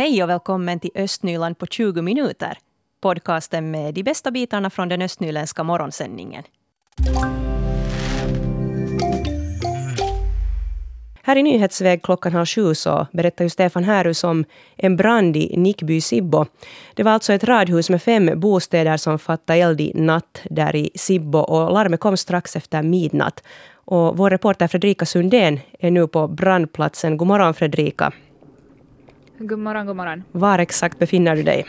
Hej och välkommen till Östnyland på 20 minuter. Podcasten med de bästa bitarna från den östnyländska morgonsändningen. Här i Nyhetsväg klockan halv sju så berättar ju Stefan Härus om en brand i Nickby Sibbo. Det var alltså ett radhus med fem bostäder som fattade eld i natt där i Sibbo och larmet kom strax efter midnatt. Och vår reporter Fredrika Sundén är nu på brandplatsen. God morgon Fredrika. God morgon, god morgon. Var exakt befinner du dig?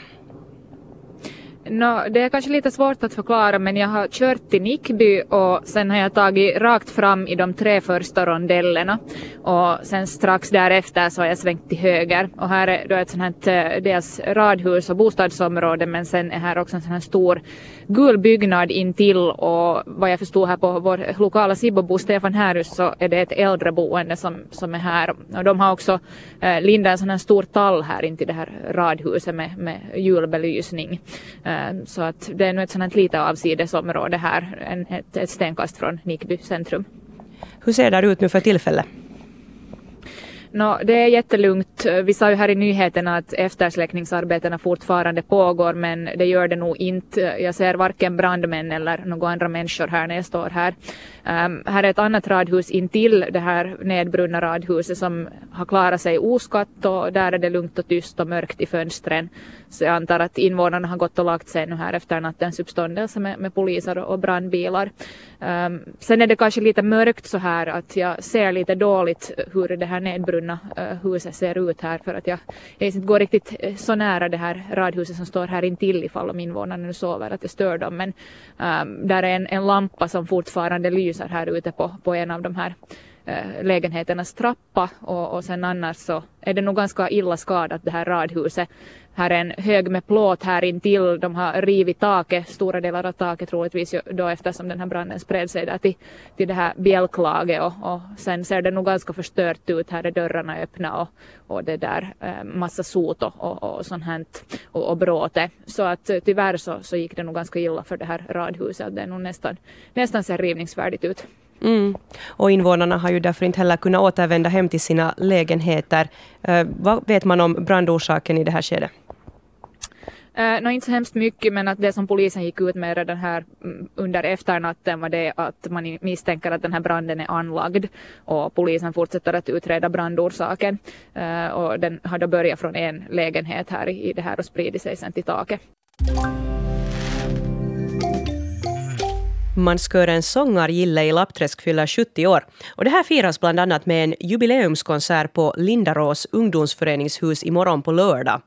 No, det är kanske lite svårt att förklara men jag har kört till Nickby och sen har jag tagit rakt fram i de tre första rondellerna och sen strax därefter så har jag svängt till höger och här är då ett sånt här eh, dels radhus och bostadsområde men sen är här också en sån här stor gul byggnad intill och vad jag förstod här på vår lokala Sibbobo Stefan Härus så är det ett äldreboende som, som är här och de har också eh, lindat en sån här stor tall här intill det här radhuset med, med julbelysning. Eh, så att det är nog ett sånt här litet avsidesområde här, en, ett, ett stenkast från Nickby centrum. Hur ser det ut nu för tillfället? No, det är jättelugnt. Vi sa ju här i nyheterna att eftersläckningsarbetena fortfarande pågår men det gör det nog inte. Jag ser varken brandmän eller några andra människor här när jag står här. Um, här är ett annat radhus intill det här nedbrunna radhuset som har klarat sig oskatt och där är det lugnt och tyst och mörkt i fönstren. Så jag antar att invånarna har gått och lagt sig nu här efter nattens uppståndelse med, med poliser och brandbilar. Um, sen är det kanske lite mörkt så här att jag ser lite dåligt hur det här nedbrunna uh, huset ser ut här för att jag, jag inte går riktigt eh, så nära det här radhuset som står här intill ifall om invånarna nu sover att det stör dem. Men um, där är en, en lampa som fortfarande lyser här ute på, på en av de här Eh, lägenheternas trappa och, och sen annars så är det nog ganska illa skadat det här radhuset. Här är en hög med plåt här intill. De har rivit taket, stora delar av taket troligtvis då eftersom den här branden spred sig där till, till det här bjälklaget och, och sen ser det nog ganska förstört ut. Här är dörrarna öppna och, och det där eh, massa sot och, och, och sånt här och, och bråte. Så att eh, tyvärr så, så gick det nog ganska illa för det här radhuset. Det är nog nästan, nästan ser rivningsfärdigt ut. Mm. Och invånarna har ju därför inte heller kunnat återvända hem till sina lägenheter. Uh, vad vet man om brandorsaken i det här skedet? Uh, no, inte så hemskt mycket men att det som polisen gick ut med redan här mm, under efternatten var det att man misstänker att den här branden är anlagd och polisen fortsätter att utreda brandorsaken uh, och den har då börjat från en lägenhet här i, i det här och spridit sig sen till taket. Manskören Sångargille i Lappträsk fyller 70 år. Och det här firas bland annat med en jubileumskonsert på Lindarås ungdomsföreningshus imorgon på lördag.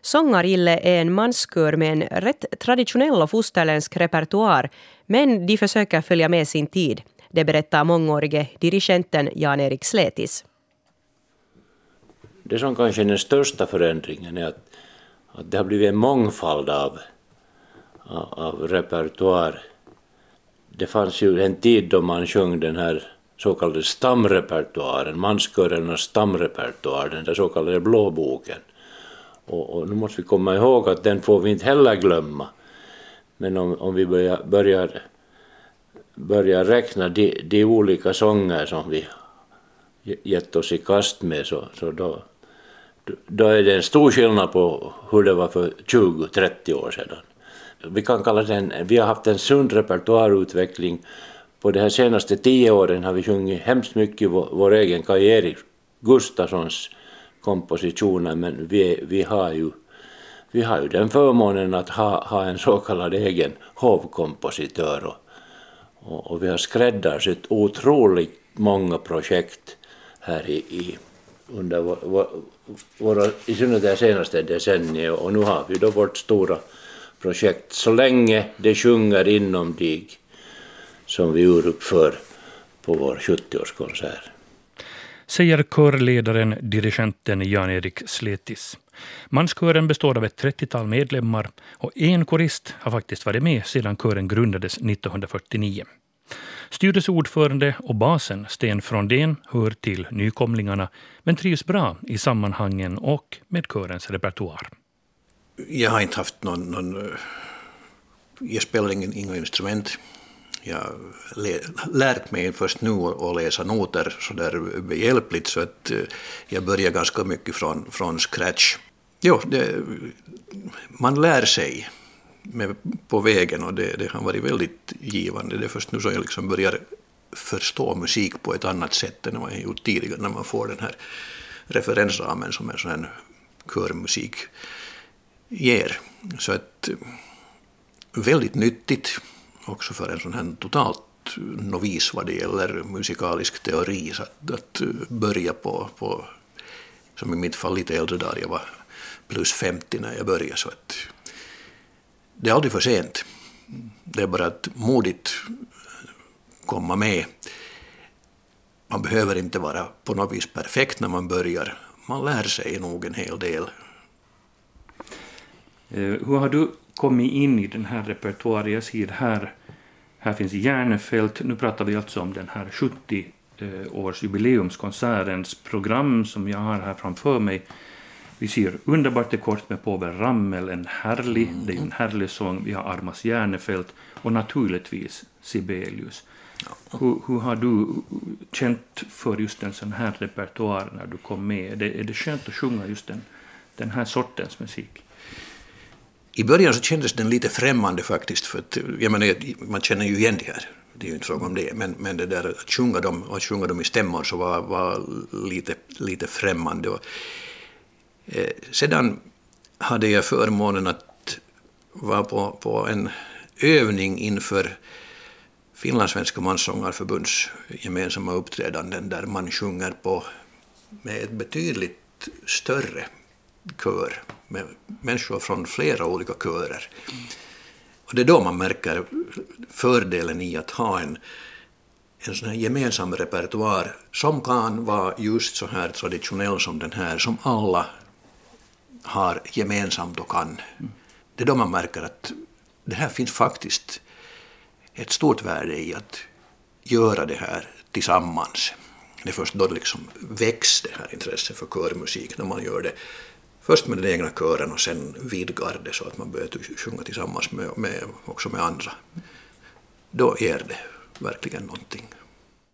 Sångargille är en manskör med en rätt traditionell och fosterländsk repertoar, men de försöker följa med sin tid. Det berättar mångårige dirigenten Jan-Erik Sletis. Det som kanske är den största förändringen är att, att det har blivit en mångfald av, av, av repertoar det fanns ju en tid då man sjöng den här så kallade stamrepertoaren, manskörernas stamrepertoar, den där så kallade blåboken. Och, och, nu måste vi komma ihåg att den får vi inte heller glömma. Men om, om vi börjar, börjar, börjar räkna de, de olika sånger som vi gett oss i kast med så, så då, då är det en stor skillnad på hur det var för 20-30 år sedan vi kan kalla den, vi har haft en sund repertoarutveckling. På de här senaste tio åren har vi sjungit hemskt mycket vår, vår egen Kaj Erik Gustafssons kompositioner men vi, vi, har ju, vi har ju den förmånen att ha, ha en så kallad egen hovkompositör och, och, och vi har skräddarsytt otroligt många projekt här i, i under vår, vår, våra, i synnerhet det senaste decenniet och nu har vi då vårt stora projekt så länge det sjunger inom dig som vi uruppför på vår 70-årskonsert. Säger körledaren, dirigenten Jan-Erik Sletis. Manskören består av ett 30-tal medlemmar och en korist har faktiskt varit med sedan kören grundades 1949. Styrelseordförande och basen Sten Frondén hör till nykomlingarna men trivs bra i sammanhangen och med körens repertoar jag har inte haft någon, någon eh, jag spelar ingen, inga instrument. Jag har lärt mig först nu att läsa noter så där behjälpligt så att eh, jag börjar ganska mycket från, från scratch. Jo, det, man lär sig med, på vägen och det, det har varit väldigt givande. Det är först nu som jag liksom börjar förstå musik på ett annat sätt än vad jag gjort tidigare när man får den här referensramen som är sån här körmusik ger. Så att eh, väldigt nyttigt också för en sån här totalt eh, novis vad det gäller musikalisk teori. Så att, att eh, börja på, på, som i mitt fall lite äldre dagar, jag var plus 50 när jag började. Så att det är aldrig för sent. Det är bara att modigt komma med. Man behöver inte vara på något vis perfekt när man börjar. Man lär sig nog en hel del. Eh, hur har du kommit in i den här repertoaren? Jag ser här, här finns Järnefält. Nu pratar vi alltså om den här 70 års jubileumskonsertens program som jag har här framför mig. Vi ser Underbart är kort med Povel Ramel, en härlig, mm. det är en härlig sång. Vi har Armas Järnefält och naturligtvis Sibelius. Ja. Hur, hur, har du känt för just en sån här repertoar när du kom med? Är det, är det skönt att sjunga just den, den här sortens musik? I början så kändes den lite främmande faktiskt, för att, jag menar, man känner ju igen det här. Det är ju inte fråga om det, men, men det där att sjunga dem, att sjunga dem i stämmor så var, var lite, lite främmande. Och, eh, sedan hade jag förmånen att vara på, på en övning inför Finlandssvenska Manssångarförbunds gemensamma uppträdanden där man sjunger på, med ett betydligt större kör med människor från flera olika körer. Och det är då man märker fördelen i att ha en, en sån här gemensam repertoar som kan vara just så här traditionell som den här, som alla har gemensamt och kan. Det är då man märker att det här finns faktiskt ett stort värde i att göra det här tillsammans. Det är först då det liksom väcks det här intresset för körmusik, när man gör det först med den egna kören och sen vidgar det så att man börjar sjunga tillsammans med, med, också med andra. Då ger det verkligen någonting.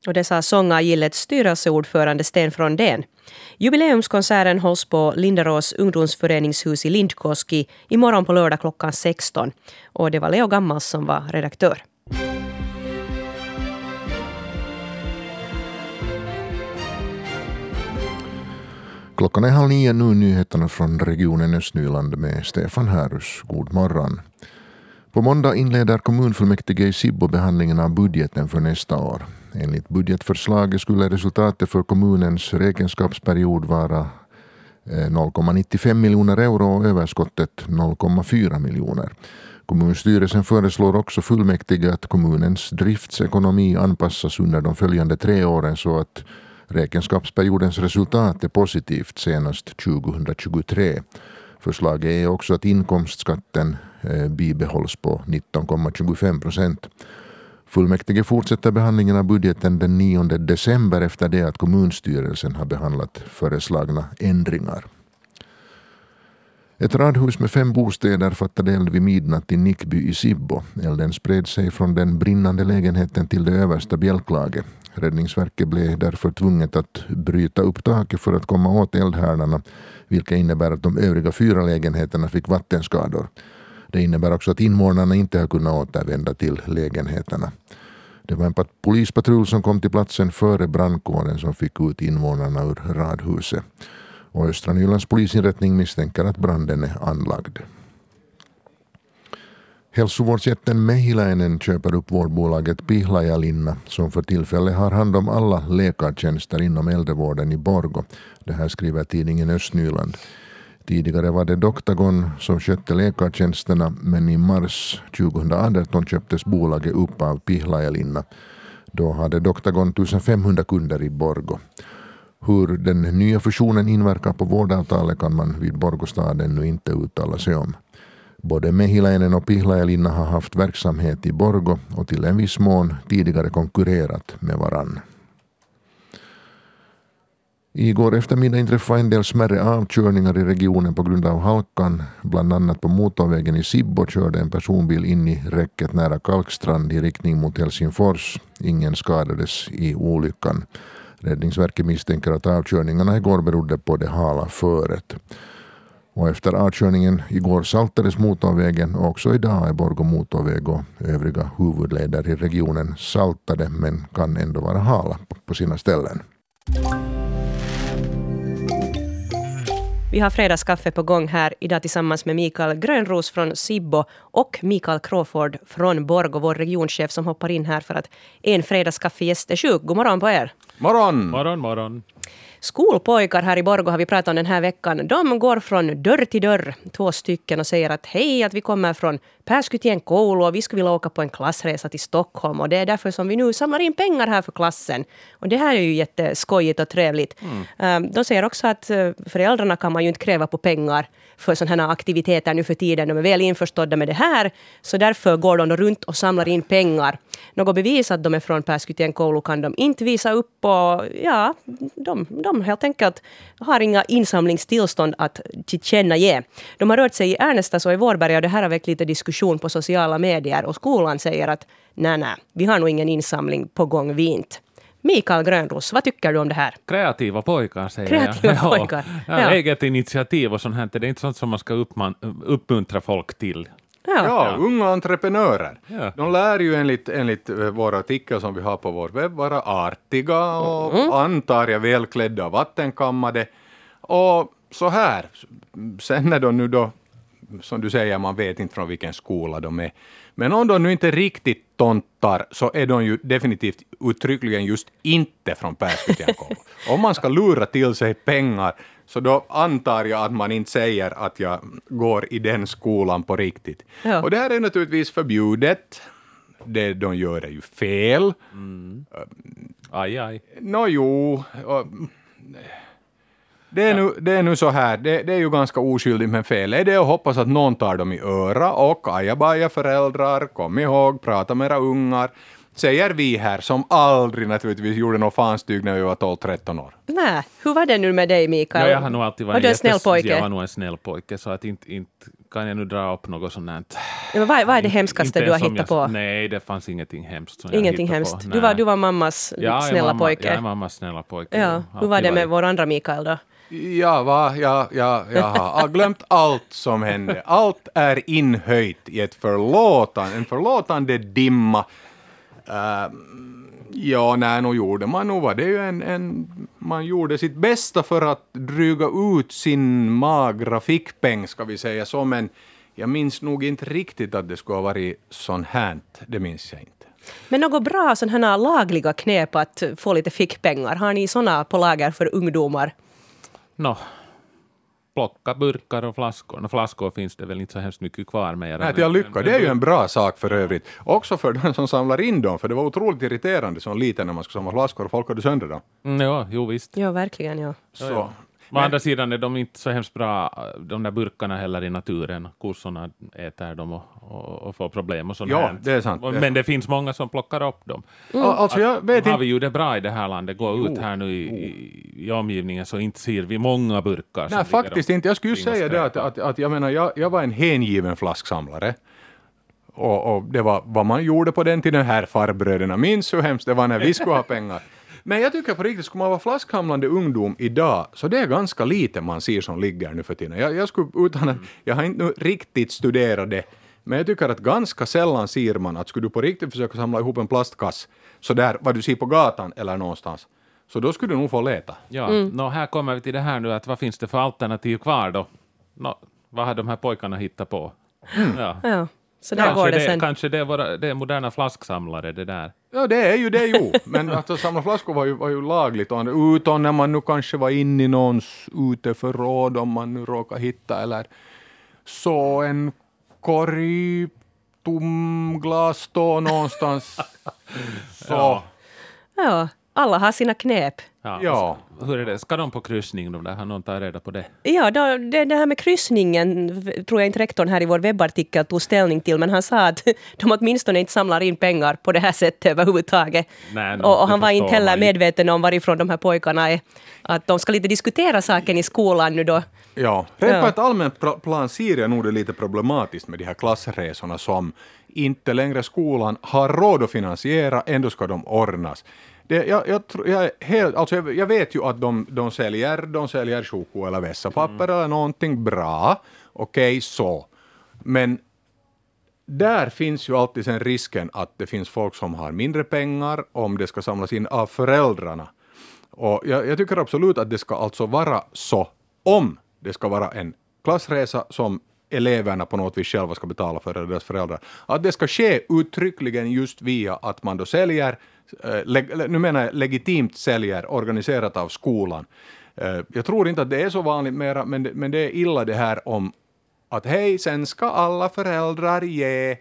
Och det sa Sångargillets styrelseordförande Sten Frondén. Jubileumskonserten hålls på Lindarås ungdomsföreningshus i Lindkoski imorgon på lördag klockan 16. Och det var Leo Gammals som var redaktör. Klockan är halv nio nu, nyheterna från regionen Östnyland med Stefan Härus. God morgon. På måndag inleder kommunfullmäktige i Sibbo behandlingen av budgeten för nästa år. Enligt budgetförslaget skulle resultatet för kommunens räkenskapsperiod vara eh, 0,95 miljoner euro och överskottet 0,4 miljoner. Kommunstyrelsen föreslår också fullmäktige att kommunens driftsekonomi anpassas under de följande tre åren så att Räkenskapsperiodens resultat är positivt senast 2023. Förslaget är också att inkomstskatten eh, bibehålls på 19,25 procent. Fullmäktige fortsätter behandlingen av budgeten den 9 december efter det att kommunstyrelsen har behandlat föreslagna ändringar. Ett radhus med fem bostäder fattade eld vid midnatt i Nickby i Sibbo. Elden spred sig från den brinnande lägenheten till det översta bjälklaget. Räddningsverket blev därför tvunget att bryta upp taket för att komma åt eldhärdarna, vilket innebär att de övriga fyra lägenheterna fick vattenskador. Det innebär också att invånarna inte har kunnat återvända till lägenheterna. Det var en polispatrull som kom till platsen före brandkåren som fick ut invånarna ur radhuset. Och Östra Nylands polisinrättning misstänker att branden är anlagd. Hälsovårdsjätten Mehiläinen köper upp vårdbolaget Pihlajalinna som för tillfället har hand om alla läkartjänster inom äldrevården i Borgo. Det här skriver tidningen Östnyland. Tidigare var det Doktagon som skötte läkartjänsterna men i mars 2018 köptes bolaget upp av Pihlajalinna. Då hade Doktagon 1500 kunder i Borgo. Hur den nya fusionen inverkar på vårdavtalet kan man vid Borgostad ännu inte uttala sig om. Både Mehiläinen och Pihlajalinna har haft verksamhet i Borgo och till en viss mån tidigare konkurrerat med varann. Igår eftermiddag inträffade en del smärre avkörningar i regionen på grund av halkan. Bland annat på motorvägen i Sibbo körde en personbil in i räcket nära Kalkstrand i riktning mot Helsingfors. Ingen skadades i olyckan. Räddningsverket misstänker att avkörningarna igår berodde på det hala föret. Och efter avkörningen igår saltades motorvägen och också idag är Borgå motorväg och övriga huvudleder i regionen saltade men kan ändå vara hala på sina ställen. Vi har fredagskaffe på gång här idag tillsammans med Mikael Grönros från Sibbo och Mikael Crawford från Borgå, vår regionchef som hoppar in här för att en fredagskaffegäst är sjuk. God morgon på er! Morgon! Morgon, morgon. Skolpojkar här i Borgå har vi pratat om den här veckan. De går från dörr till dörr, två stycken, och säger att hej, att vi kommer från Pääskytien koulu och vi skulle vilja åka på en klassresa till Stockholm och det är därför som vi nu samlar in pengar här för klassen. Och det här är ju jätteskojigt och trevligt. Mm. De säger också att eh, föräldrarna kan man ju inte kräva på pengar för sådana här aktiviteter nu för tiden. De är väl införstådda med det här, så därför går de runt och samlar in pengar. Något bevis att de är från Pääskytien koulu kan de inte visa upp och ja, de, de helt enkelt har inga insamlingstillstånd att tillkännage. De har rört sig i Ärnestas och i Vårberga och det här har väckt lite diskussion på sociala medier och skolan säger att nej, nej, vi har nog ingen insamling på gång, vi inte. Mikael Grönros, vad tycker du om det här? Kreativa pojkar säger Kreativa jag. pojkar, Ja, ja. Eget initiativ och sånt här. Det är inte sånt som man ska uppman, uppmuntra folk till. Ja. Ja, unga entreprenörer. Ja. De lär ju enligt, enligt eh, vår artikel som vi har på vår webb vara artiga och antar jag välklädda och vattenkammade. Och så här, sen när de nu då, som du säger, man vet inte från vilken skola de är. Men om de nu inte riktigt tontar så är de ju definitivt uttryckligen just inte från Pääskytjenkoulu. Om man ska lura till sig pengar så då antar jag att man inte säger att jag går i den skolan på riktigt. Ja. Och det här är naturligtvis förbjudet. Det de gör är ju fel. Aj, aj. Nå jo, och, det, är nu, det är nu så här, det, det är ju ganska oskyldigt men fel är det att hoppas att någon tar dem i öra och ajabaja föräldrar, kom ihåg, prata med era ungar, säger vi här som aldrig naturligtvis gjorde något fanstyg när vi var 12-13 år. Nej, hur var det nu med dig Mikael? Ja, jag har nog alltid Var varit en snäll pojke? Jag var nog en snäll pojke, så att inte, inte kan jag nu dra upp något sånt här. Ja, vad, vad är det hemskaste du har hittat jag- på? Nej, det fanns ingenting hemskt. Som jag Ingenting hittade hemskt. På. Du var, du var mammas Ja, jag snälla mamma, pojke. Jag är mammas snälla pojke. Ja, hur var det med vår andra Mikael då? Ja, va, ja, ja, jag har glömt allt som hände. Allt är inhöjt i ett förlåtan, en förlåtande dimma. Uh, ja, nej, nog gjorde man nog var det ju en, en... Man gjorde sitt bästa för att dryga ut sin magra fickpeng, ska vi säga så, men jag minns nog inte riktigt att det skulle ha varit sånt här. Det minns jag inte. Men något bra sådana här lagliga knep att få lite fickpengar, har ni sådana på lager för ungdomar? Nå, plocka burkar och flaskor. Nå, flaskor finns det väl inte så hemskt mycket kvar med. Nej, till lycka. Det är ju en bra sak för övrigt. Också för den som samlar in dem, för det var otroligt irriterande som liten när man skulle samla flaskor och folk hade sönder dem. Mm, ja, jo visst. Ja, verkligen ja. Så. Å andra sidan är de inte så hemskt bra, de där burkarna heller i naturen. Kossorna äter dem och, och, och får problem och sånt Ja, här. det är sant. Men det finns många som plockar upp dem. Al- Alltså jag vet har vi ju det bra i det här landet. Gå ut här nu i, i, i omgivningen så inte ser vi många burkar. Nej, faktiskt inte. Jag skulle ju säga det att, att, att jag menar, jag, jag var en hängiven flasksamlare. Och, och det var vad man gjorde på den tiden. Här farbröderna minns hur hemskt det var när vi skulle ha pengar. Men jag tycker på riktigt, skulle man vara flaskhamlande ungdom idag, så det är ganska lite man ser som ligger nu för tiden. Jag, jag, skulle, utan att, jag har inte nu riktigt studerat det, men jag tycker att ganska sällan ser man att skulle du på riktigt försöka samla ihop en plastkass, så där vad du ser på gatan eller någonstans, så då skulle du nog få leta. Ja, nå, här kommer vi till det här nu, att vad finns det för alternativ kvar då? Nå, vad har de här pojkarna hittat på? Ja. ja. Så där går Kanske, det det, sen. kanske det, är våra, det är moderna flasksamlare det där. Ja, det är ju det jo. Men att samla flaskor var ju, var ju lagligt. Och utom när man nu kanske var inne i någons uteförråd om man nu råkar hitta eller så en korg tom glas stå någonstans. Så, Ja. Ja, alla har sina knep. Ja. ja. Hur är det? Ska de på kryssning de där? Har någon tagit reda på det? Ja, då, det, det här med kryssningen tror jag inte rektorn här i vår webbartikel tog ställning till, men han sa att de åtminstone inte samlar in pengar på det här sättet överhuvudtaget. Nej, no, och, och han var inte heller medveten om varifrån de här pojkarna är. Att de ska lite diskutera saken i skolan nu då. Ja, rent Ja. på ett allmänt pla- plan ser jag nog det lite problematiskt med de här klassresorna som inte längre skolan har råd att finansiera, ändå ska de ordnas. Det, jag, jag, jag, helt, alltså jag, jag vet ju att de, de säljer, de säljer choko eller vässapapper eller någonting bra. Okej, så. Men där finns ju alltid sen risken att det finns folk som har mindre pengar om det ska samlas in av föräldrarna. Och jag, jag tycker absolut att det ska alltså vara så, om det ska vara en klassresa som eleverna på något vis själva ska betala för, eller deras föräldrar, att det ska ske uttryckligen just via att man då säljer, eh, nu menar jag legitimt säljer, organiserat av skolan. Eh, Jag tror inte att det är så vanligt mera, men det, men det är illa det här om att hej, sen ska alla föräldrar ge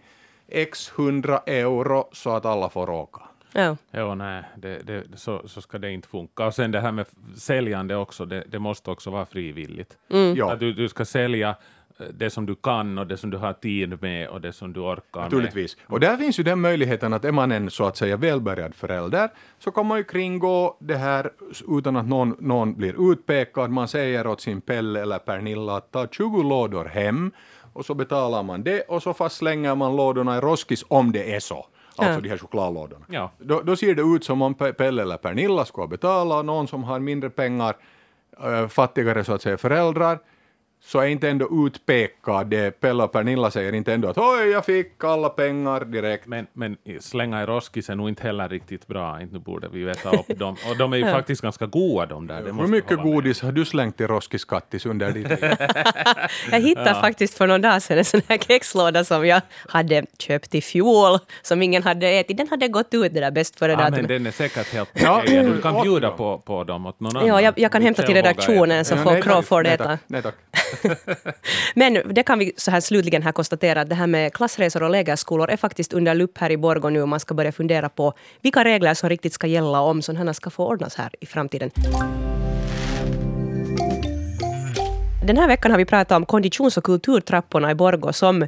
x hundra euro så att alla får åka. Ja. Jo, nej, det, det, så, så ska det inte funka. Och sen det här med säljande också, det, det måste också vara frivilligt. Ja. Att du, du ska sälja det som du kan och det som du har tid med och det som du orkar med. Naturligtvis. Och där finns ju den möjligheten att är man en så att säga välbärgad förälder så kan man ju kringgå det här utan att någon, någon blir utpekad. Man säger åt sin Pelle eller Pernilla att ta 20 lådor hem och så betalar man det och så fast slänger man lådorna i roskis om det är så. Alltså de här chokladlådorna. Ja. Då, då ser det ut som om Pe- Pelle eller Pernilla ska betala, någon som har mindre pengar, äh, fattigare så att säga föräldrar, så är inte ändå utpekad. Det Pelle och Pernilla säger inte ändå att oj, jag fick alla pengar direkt. Men, men slänga i roskis är nog inte heller riktigt bra. Inte nu borde vi veta upp dem. Och de är ju faktiskt ganska goda de där. Det Hur mycket hålla med. godis har du slängt i roskiskattis under ditt liv? Jag hittade faktiskt för någon dag sedan en sån här kexlåda som jag hade köpt i fjol, som ingen hade ätit. Den hade gått ut det där bäst före Ja, men datumet. den är säkert helt Ja, okej. Du kan bjuda på, på dem åt någon annan. Ja, jag, jag kan hämta till redaktionen så Ja, får. Crawford nej, äta. tack. Nej, tack. Men det kan vi så här slutligen här konstatera att det här med klassresor och lägerskolor är faktiskt under lupp här i Borgå nu och man ska börja fundera på vilka regler som riktigt ska gälla om sådana ska få ordnas här i framtiden. Den här veckan har vi pratat om konditions och kulturtrapporna i Borgå som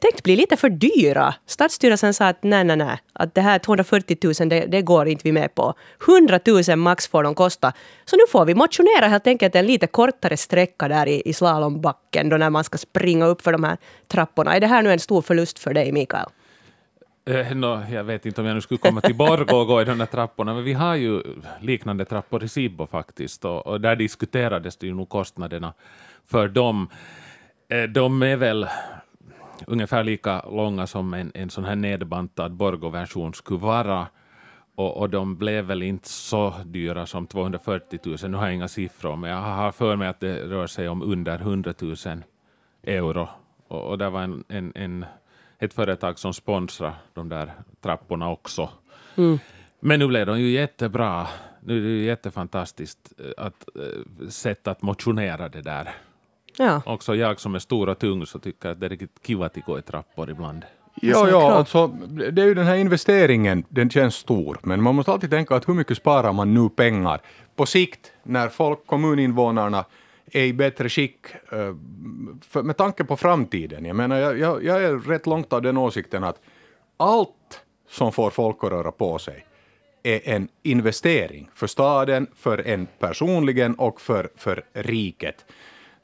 tänkt bli lite för dyra. Stadsstyrelsen sa att nej, nej, nej, att det här 240 000 det, det går inte vi med på. 100 000 max får de kosta. Så nu får vi motionera helt enkelt en lite kortare sträcka där i, i slalombacken då när man ska springa upp för de här trapporna. Är det här nu en stor förlust för dig, Mikael? Eh, no, jag vet inte om jag nu skulle komma till Borgå och gå i de där trapporna, men vi har ju liknande trappor i Sibbo faktiskt, och, och där diskuterades det ju nog kostnaderna för dem. Eh, de är väl ungefär lika långa som en, en sån här nedbantad Borgå-version skulle vara, och, och de blev väl inte så dyra som 240 000, nu har jag inga siffror, men jag har för mig att det rör sig om under 100 000 euro. Och, och det var en, en, en, ett företag som sponsrar de där trapporna också. Men nu blev de ju jättebra. Nu är det ju jättefantastiskt eh, att, eh, sätt att motionera det där. Ja. Också jag som är stor och tung så tycker att det är riktigt kiva att gå i trappor ibland. Ja, ja, alltså det är ju den här investeringen, den känns stor, men man måste alltid tänka att hur mycket sparar man nu pengar på sikt när folk, kommuninvånarna är i bättre skick eh, för, med tanke på framtiden. Jag menar, jag, jag, jag är rätt långt av den åsikten att allt som får folk att röra på sig är en investering för staden, för en personligen och för, för riket.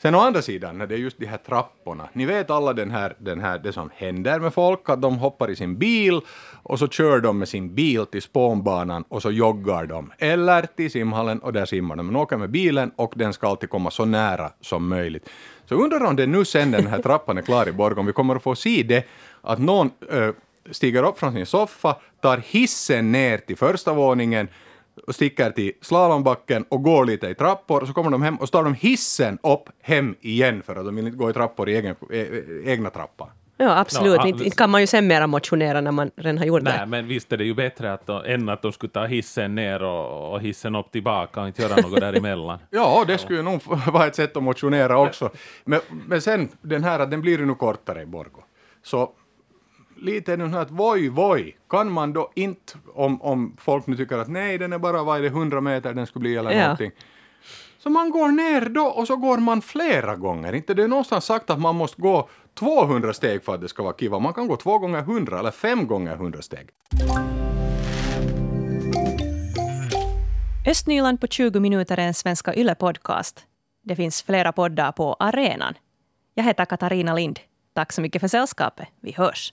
Sen å andra sidan, när det är just de här trapporna, ni vet alla den här, den här, det som händer med folk, att de hoppar i sin bil och så kör de med sin bil till spånbanan och så joggar de. Eller till simhallen och där simmar de. Men åker med bilen och den ska alltid komma så nära som möjligt. Så undrar om det nu sen den här trappan är klar i Borgå, om vi kommer att få se det, att någon äh, stiger upp från sin soffa, tar hissen ner till första våningen och sticker till slalombacken och går lite i trappor så kommer de hem och så tar de hissen upp hem igen för att de vill inte gå i trappor i egen, e- e- egna trappan. Ja, absolut. Ja, inte, kan man ju sen mera motionera när man redan har gjort Nej, det. men visst är det ju bättre att de, än att de skulle ta hissen ner och, och hissen upp tillbaka och inte göra något däremellan. Ja, det skulle ju nog vara ett sätt att motionera också. Men, men sen den här den blir ju nu kortare i Borgå. Så lite nu att voj, voj, kan man då inte, om, om folk nu tycker att nej, den är bara, vad är det, 100 meter den skulle bli eller Ja. någonting. Så man går ner då och så går man flera gånger. Inte det är någonstans sagt att man måste gå 200 steg för att det ska vara kiva. Man kan gå två gånger 100 eller fem gånger 100 steg. Östnyland på 20 minuter är en Svenska Yle-podcast. Det finns flera poddar på arenan. Jag heter Katarina Lind. Tack så mycket för sällskapet. Vi hörs.